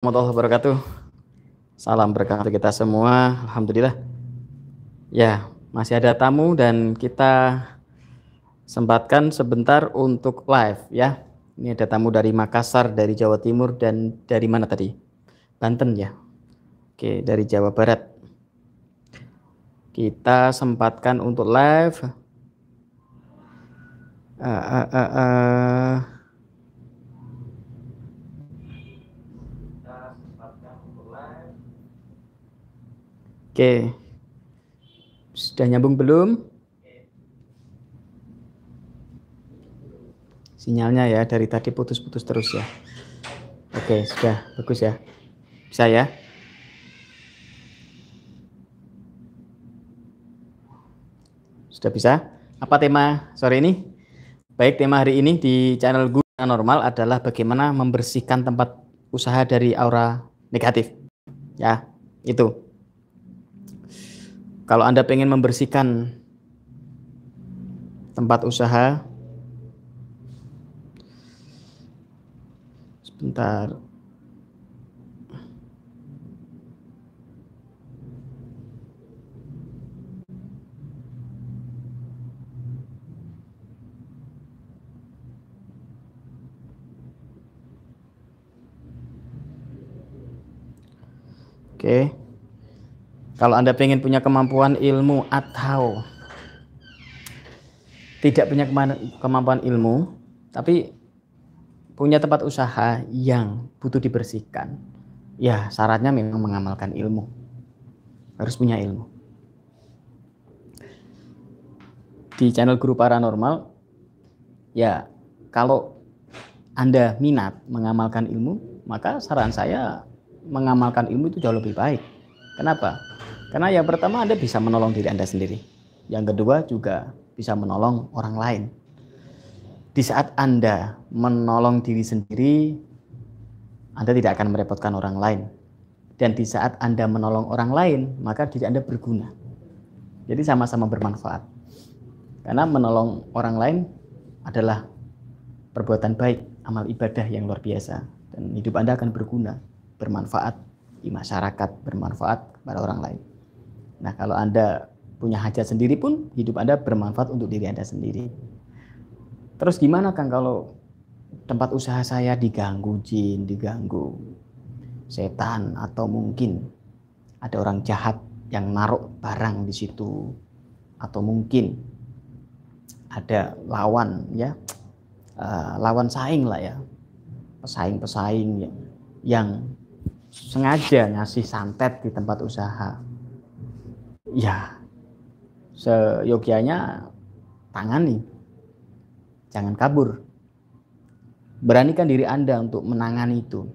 warahmatullahi wabarakatuh. Salam berkah untuk kita semua. Alhamdulillah. Ya, masih ada tamu dan kita sempatkan sebentar untuk live ya. Ini ada tamu dari Makassar, dari Jawa Timur dan dari mana tadi? Banten ya. Oke, dari Jawa Barat. Kita sempatkan untuk live. Uh, uh, uh, uh. Oke. Sudah nyambung belum? Sinyalnya ya dari tadi putus-putus terus ya. Oke, sudah bagus ya. Bisa ya? Sudah bisa? Apa tema sore ini? Baik, tema hari ini di channel Guna Normal adalah bagaimana membersihkan tempat usaha dari aura negatif. Ya, itu. Kalau Anda pengen membersihkan tempat usaha, sebentar. Oke. Kalau Anda pengen punya kemampuan ilmu atau tidak punya kemampuan ilmu, tapi punya tempat usaha yang butuh dibersihkan, ya syaratnya memang mengamalkan ilmu. Harus punya ilmu. Di channel Guru Paranormal, ya kalau Anda minat mengamalkan ilmu, maka saran saya mengamalkan ilmu itu jauh lebih baik. Kenapa? Karena yang pertama Anda bisa menolong diri Anda sendiri. Yang kedua juga bisa menolong orang lain. Di saat Anda menolong diri sendiri, Anda tidak akan merepotkan orang lain. Dan di saat Anda menolong orang lain, maka diri Anda berguna. Jadi sama-sama bermanfaat. Karena menolong orang lain adalah perbuatan baik, amal ibadah yang luar biasa. Dan hidup Anda akan berguna, bermanfaat di masyarakat, bermanfaat kepada orang lain. Nah, kalau Anda punya hajat sendiri pun hidup Anda bermanfaat untuk diri Anda sendiri. Terus gimana Kang kalau tempat usaha saya diganggu jin, diganggu setan atau mungkin ada orang jahat yang naruh barang di situ atau mungkin ada lawan ya uh, lawan saing lah ya pesaing-pesaing yang, yang sengaja ngasih santet di tempat usaha ya seyogianya tangani. Jangan kabur. Beranikan diri Anda untuk menangani itu.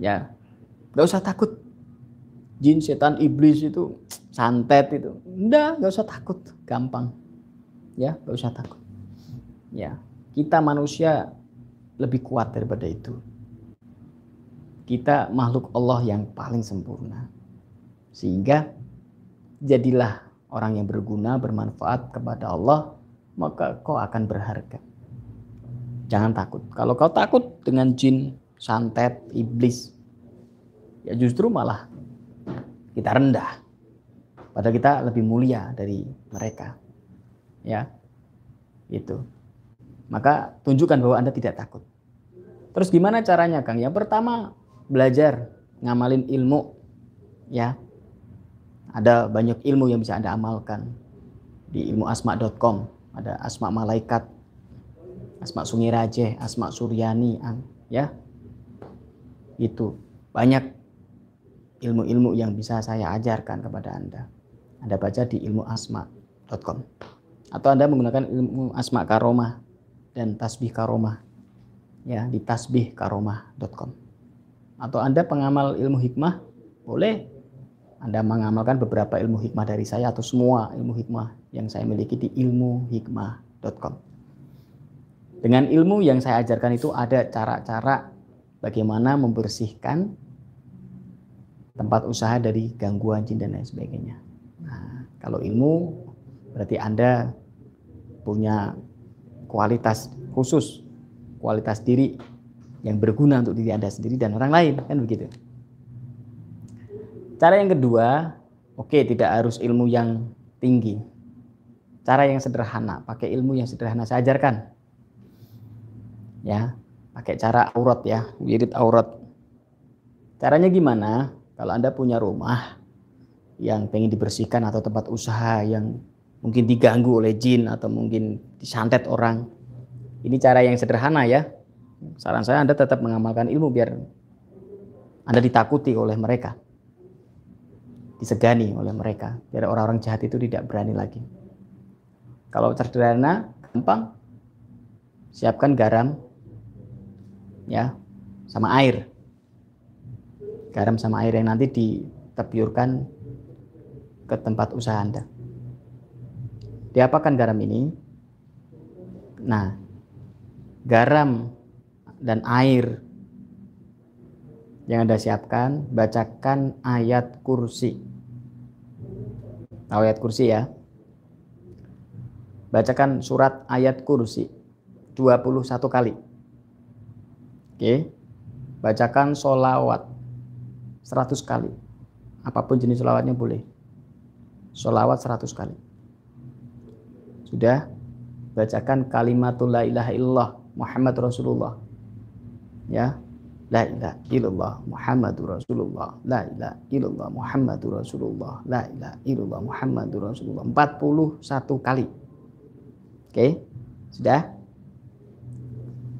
Ya, gak usah takut. Jin, setan, iblis itu santet itu. Enggak, gak usah takut. Gampang. Ya, gak usah takut. Ya, kita manusia lebih kuat daripada itu. Kita makhluk Allah yang paling sempurna. Sehingga jadilah orang yang berguna, bermanfaat kepada Allah, maka kau akan berharga. Jangan takut. Kalau kau takut dengan jin, santet, iblis, ya justru malah kita rendah. Padahal kita lebih mulia dari mereka. Ya. Itu. Maka tunjukkan bahwa Anda tidak takut. Terus gimana caranya, Kang? Yang pertama, belajar ngamalin ilmu ya ada banyak ilmu yang bisa Anda amalkan di ilmuasma.com. Ada asma malaikat, asma sungai raje, asma suryani, ya. Itu banyak ilmu-ilmu yang bisa saya ajarkan kepada Anda. Anda baca di ilmuasma.com. Atau Anda menggunakan ilmu asma karomah dan tasbih karomah ya di tasbihkaromah.com. Atau Anda pengamal ilmu hikmah boleh anda mengamalkan beberapa ilmu hikmah dari saya atau semua ilmu hikmah yang saya miliki di ilmuhikmah.com. Dengan ilmu yang saya ajarkan itu ada cara-cara bagaimana membersihkan tempat usaha dari gangguan jin dan lain sebagainya. Nah, kalau ilmu berarti Anda punya kualitas khusus, kualitas diri yang berguna untuk diri Anda sendiri dan orang lain, kan begitu. Cara yang kedua, oke okay, tidak harus ilmu yang tinggi. Cara yang sederhana, pakai ilmu yang sederhana saya ajarkan. Ya, pakai cara aurat ya, wirid aurat. Caranya gimana? Kalau Anda punya rumah yang pengen dibersihkan atau tempat usaha yang mungkin diganggu oleh jin atau mungkin disantet orang. Ini cara yang sederhana ya. Saran saya Anda tetap mengamalkan ilmu biar Anda ditakuti oleh mereka. Disegani oleh mereka. Biar orang-orang jahat itu tidak berani lagi. Kalau sederhana, gampang. Siapkan garam ya sama air. Garam sama air yang nanti ditepiurkan ke tempat usaha Anda. Diapakan garam ini? Nah, garam dan air yang Anda siapkan, bacakan ayat kursi. Tahu ayat kursi ya? Bacakan surat ayat kursi 21 kali. Oke. Bacakan solawat 100 kali. Apa pun jenis solawatnya boleh. Solawat 100 kali. Sudah? Bacakan kalimatul la ilaha illallah Muhammad Rasulullah. Ya. La ilaha illallah Muhammadur Rasulullah. La ilaha illallah Muhammadur Rasulullah. La ilaha illallah Muhammadur Rasulullah. 41 kali. Oke. Sudah?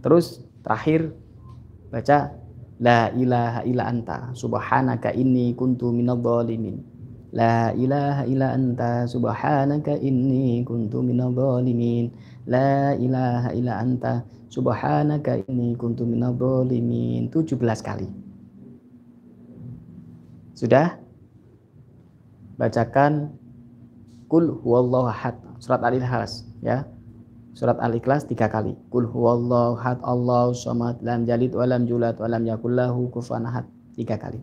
Terus terakhir baca La ilaha illa anta subhanaka inni kuntu minadh dhalimin. La ilaha illa anta subhanaka inni kuntu minadh dhalimin. La ilaha illa anta subhanaka inni kuntu minadh dhalimin. 17 kali. Sudah? Bacakan Kul huwallahu ahad. Surat Al-Ikhlas ya. Surat Al-Ikhlas tiga kali. Kul huwallahu ahad Allahu samad lam jalid wa lam julad wa lam yakul lahu kufuwan ahad. Tiga kali.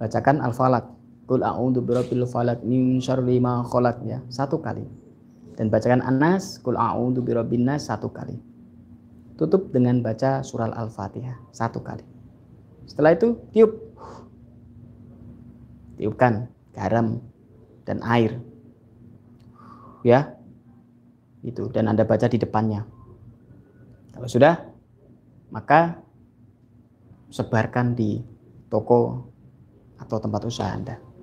Bacakan Al-Falaq Kul a'udzu birabbil falak min syarri ma khalaq ya, satu kali. Dan bacakan An-Nas, kul a'udzu birabbin nas satu kali. Tutup dengan baca surah Al-Fatihah satu kali. Setelah itu tiup. Tiupkan garam dan air. Ya. Itu dan Anda baca di depannya. Kalau sudah, maka sebarkan di toko atau tempat usaha Anda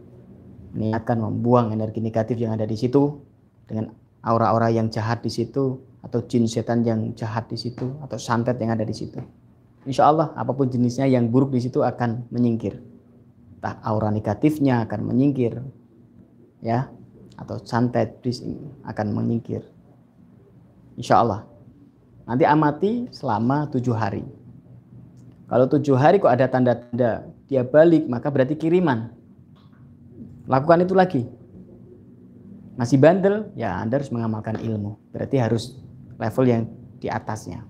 niatkan membuang energi negatif yang ada di situ dengan aura-aura yang jahat di situ atau jin setan yang jahat di situ atau santet yang ada di situ. Insya Allah apa pun jenisnya yang buruk di situ akan menyingkir. Tak aura negatifnya akan menyingkir, ya atau santet akan menyingkir. Insya Allah. Nanti amati selama tujuh hari. Kalau tujuh hari kok ada tanda-tanda dia balik maka berarti kiriman. Lakukan itu lagi. Masih bandel, ya Anda harus mengamalkan ilmu. Berarti harus level yang di atasnya.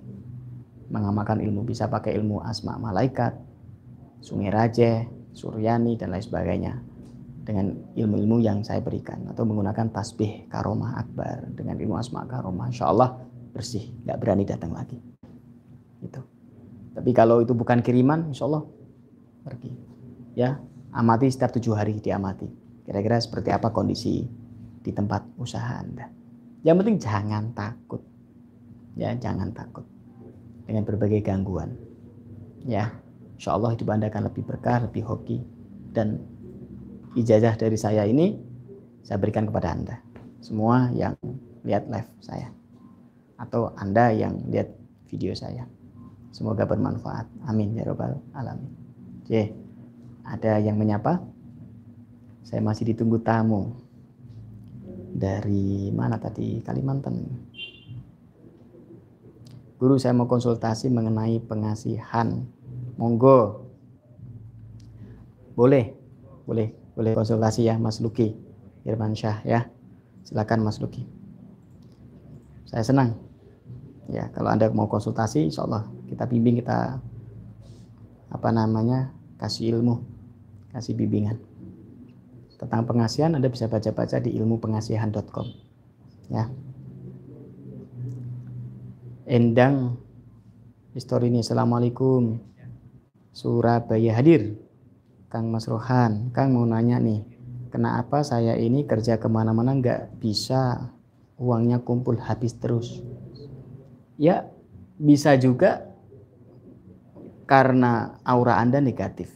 Mengamalkan ilmu bisa pakai ilmu asma malaikat, sungai raja, suryani dan lain sebagainya. Dengan ilmu-ilmu yang saya berikan atau menggunakan tasbih karomah akbar dengan ilmu asma karomah, insya Allah bersih, nggak berani datang lagi. Itu. Tapi kalau itu bukan kiriman, insya Allah pergi. Ya, amati setiap tujuh hari diamati. Kira-kira seperti apa kondisi di tempat usaha Anda. Yang penting jangan takut. Ya, jangan takut dengan berbagai gangguan. Ya, insya Allah hidup Anda akan lebih berkah, lebih hoki. Dan ijazah dari saya ini saya berikan kepada Anda. Semua yang lihat live saya. Atau Anda yang lihat video saya. Semoga bermanfaat. Amin ya robbal alamin. Oke, ada yang menyapa? Saya masih ditunggu tamu. Dari mana tadi? Kalimantan. Guru saya mau konsultasi mengenai pengasihan. Monggo. Boleh. Boleh. Boleh konsultasi ya Mas Luki. Irman Syah ya. Silakan Mas Luki. Saya senang. Ya, kalau Anda mau konsultasi, insya Allah kita bimbing, kita apa namanya, kasih ilmu, kasih bimbingan tentang pengasihan Anda bisa baca-baca di ilmupengasihan.com ya. Endang Histori ini Assalamualaikum. Surabaya hadir. Kang Mas Rohan Kang mau nanya nih Kenapa saya ini kerja ke mana-mana nggak bisa uangnya kumpul habis terus? Ya bisa juga karena aura Anda negatif.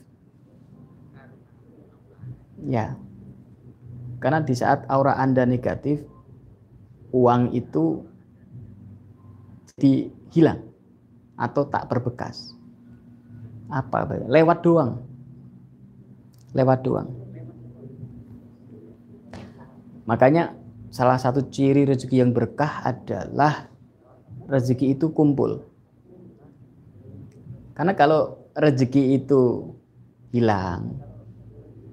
Ya karena di saat aura Anda negatif, uang itu jadi hilang atau tak berbekas. Apa? Lewat doang. Lewat doang. Makanya salah satu ciri rezeki yang berkah adalah rezeki itu kumpul. Karena kalau rezeki itu hilang,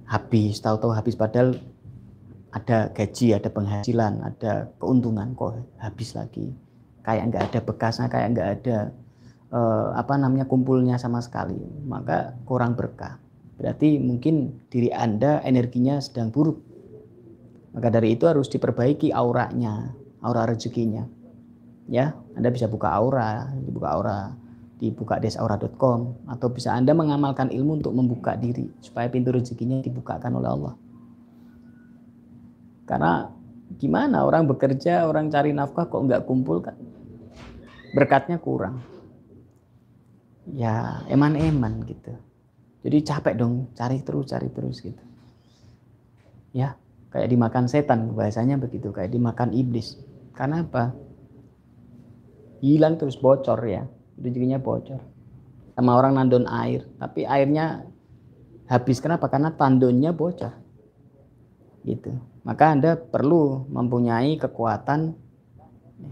habis, tahu-tahu habis padahal ada gaji, ada penghasilan, ada keuntungan kok habis lagi. Kayak nggak ada bekasnya, kayak nggak ada eh, apa namanya kumpulnya sama sekali. Maka kurang berkah. Berarti mungkin diri Anda energinya sedang buruk. Maka dari itu harus diperbaiki auranya, aura rezekinya. Ya, Anda bisa buka aura, dibuka aura di bukadesaura.com atau bisa Anda mengamalkan ilmu untuk membuka diri supaya pintu rezekinya dibukakan oleh Allah. Karena gimana orang bekerja, orang cari nafkah kok nggak kumpul kan? Berkatnya kurang. Ya eman-eman gitu. Jadi capek dong cari terus, cari terus gitu. Ya kayak dimakan setan bahasanya begitu, kayak dimakan iblis. Karena apa? Hilang terus bocor ya, rezekinya bocor. Sama orang nandon air, tapi airnya habis kenapa? Karena tandonnya bocor. Gitu maka Anda perlu mempunyai kekuatan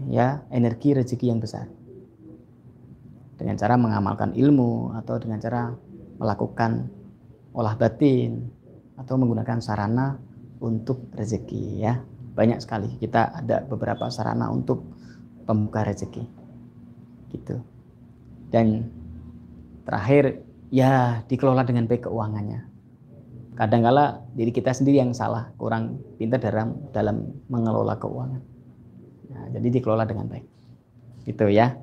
ya energi rezeki yang besar. Dengan cara mengamalkan ilmu atau dengan cara melakukan olah batin atau menggunakan sarana untuk rezeki ya. Banyak sekali kita ada beberapa sarana untuk pembuka rezeki. Gitu. Dan terakhir ya dikelola dengan baik keuangannya kadangkala diri kita sendiri yang salah, kurang pintar dalam dalam mengelola keuangan. Nah, jadi dikelola dengan baik. Gitu ya.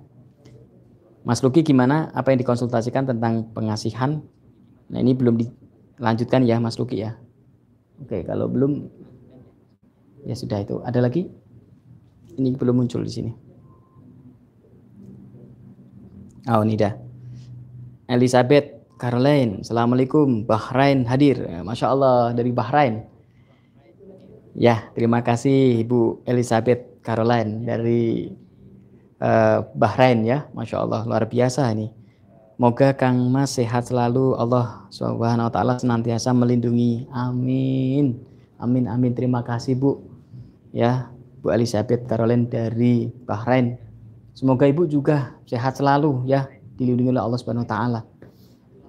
Mas Luki gimana? Apa yang dikonsultasikan tentang pengasihan? Nah, ini belum dilanjutkan ya Mas Luki ya. Oke, kalau belum ya sudah itu. Ada lagi? Ini belum muncul di sini. Oh, ini dah. Elizabeth Caroline, Assalamualaikum, Bahrain hadir. Ya, Masya Allah dari Bahrain. Ya, terima kasih Ibu Elizabeth Caroline dari uh, Bahrain ya. Masya Allah, luar biasa ini. Moga Kang Mas sehat selalu. Allah Subhanahu wa taala senantiasa melindungi. Amin. Amin amin. Terima kasih Bu. Ya, Bu Elizabeth Caroline dari Bahrain. Semoga Ibu juga sehat selalu ya, dilindungi oleh Allah Subhanahu wa taala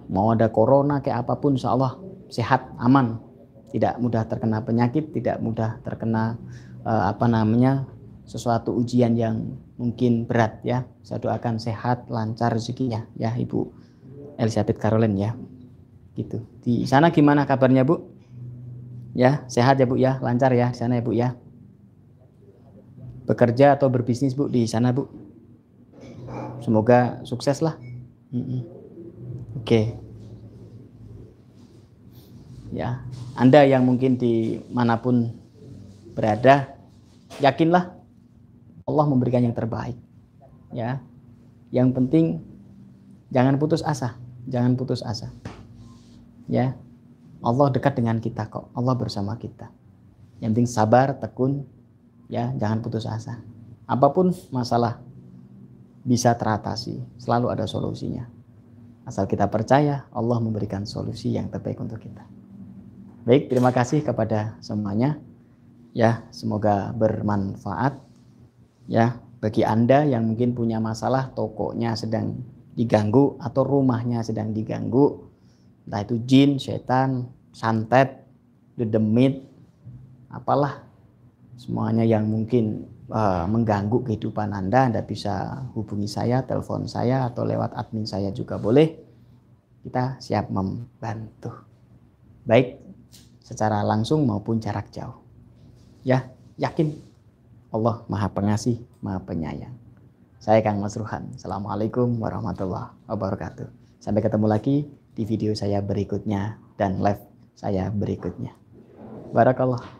mau ada corona kayak apa pun insya Allah sehat aman. Tidak mudah terkena penyakit tidak mudah terkena uh, apa namanya sesuatu ujian yang mungkin berat ya. Saya doakan sehat lancar rezekinya ya Ibu Elizabeth Caroline ya. Gitu. Di sana gimana kabarnya Bu? Ya sehat ya Bu ya. Lancar ya di sana ya Bu ya. Bekerja atau berbisnis Bu di sana Bu? Semoga sukses lah mm -mm. Oke. Ya, Anda yang mungkin di mana pun berada, yakinlah Allah memberikan yang terbaik. Ya. Yang penting jangan putus asa, jangan putus asa. Ya. Allah dekat dengan kita kok. Allah bersama kita. Yang penting sabar, tekun, ya, jangan putus asa. Apa pun masalah bisa teratasi, selalu ada solusinya. Asal kita percaya, Allah memberikan solusi yang terbaik untuk kita. Baik, terima kasih kepada semuanya. Ya, semoga bermanfaat. Ya, bagi Anda yang mungkin punya masalah tokonya sedang diganggu atau rumahnya sedang diganggu, entah itu jin, setan, santet, dedemit, apalah semuanya yang mungkin uh, mengganggu kehidupan Anda, Anda bisa hubungi saya, telepon saya atau lewat admin saya juga boleh. Kita siap membantu. Baik secara langsung maupun jarak jauh. Ya, yakin Allah Maha Pengasih, Maha Penyayang. Saya Kang Mas Ruhan. Assalamualaikum warahmatullahi wabarakatuh. Sampai ketemu lagi di video saya berikutnya dan live saya berikutnya. Barakallah.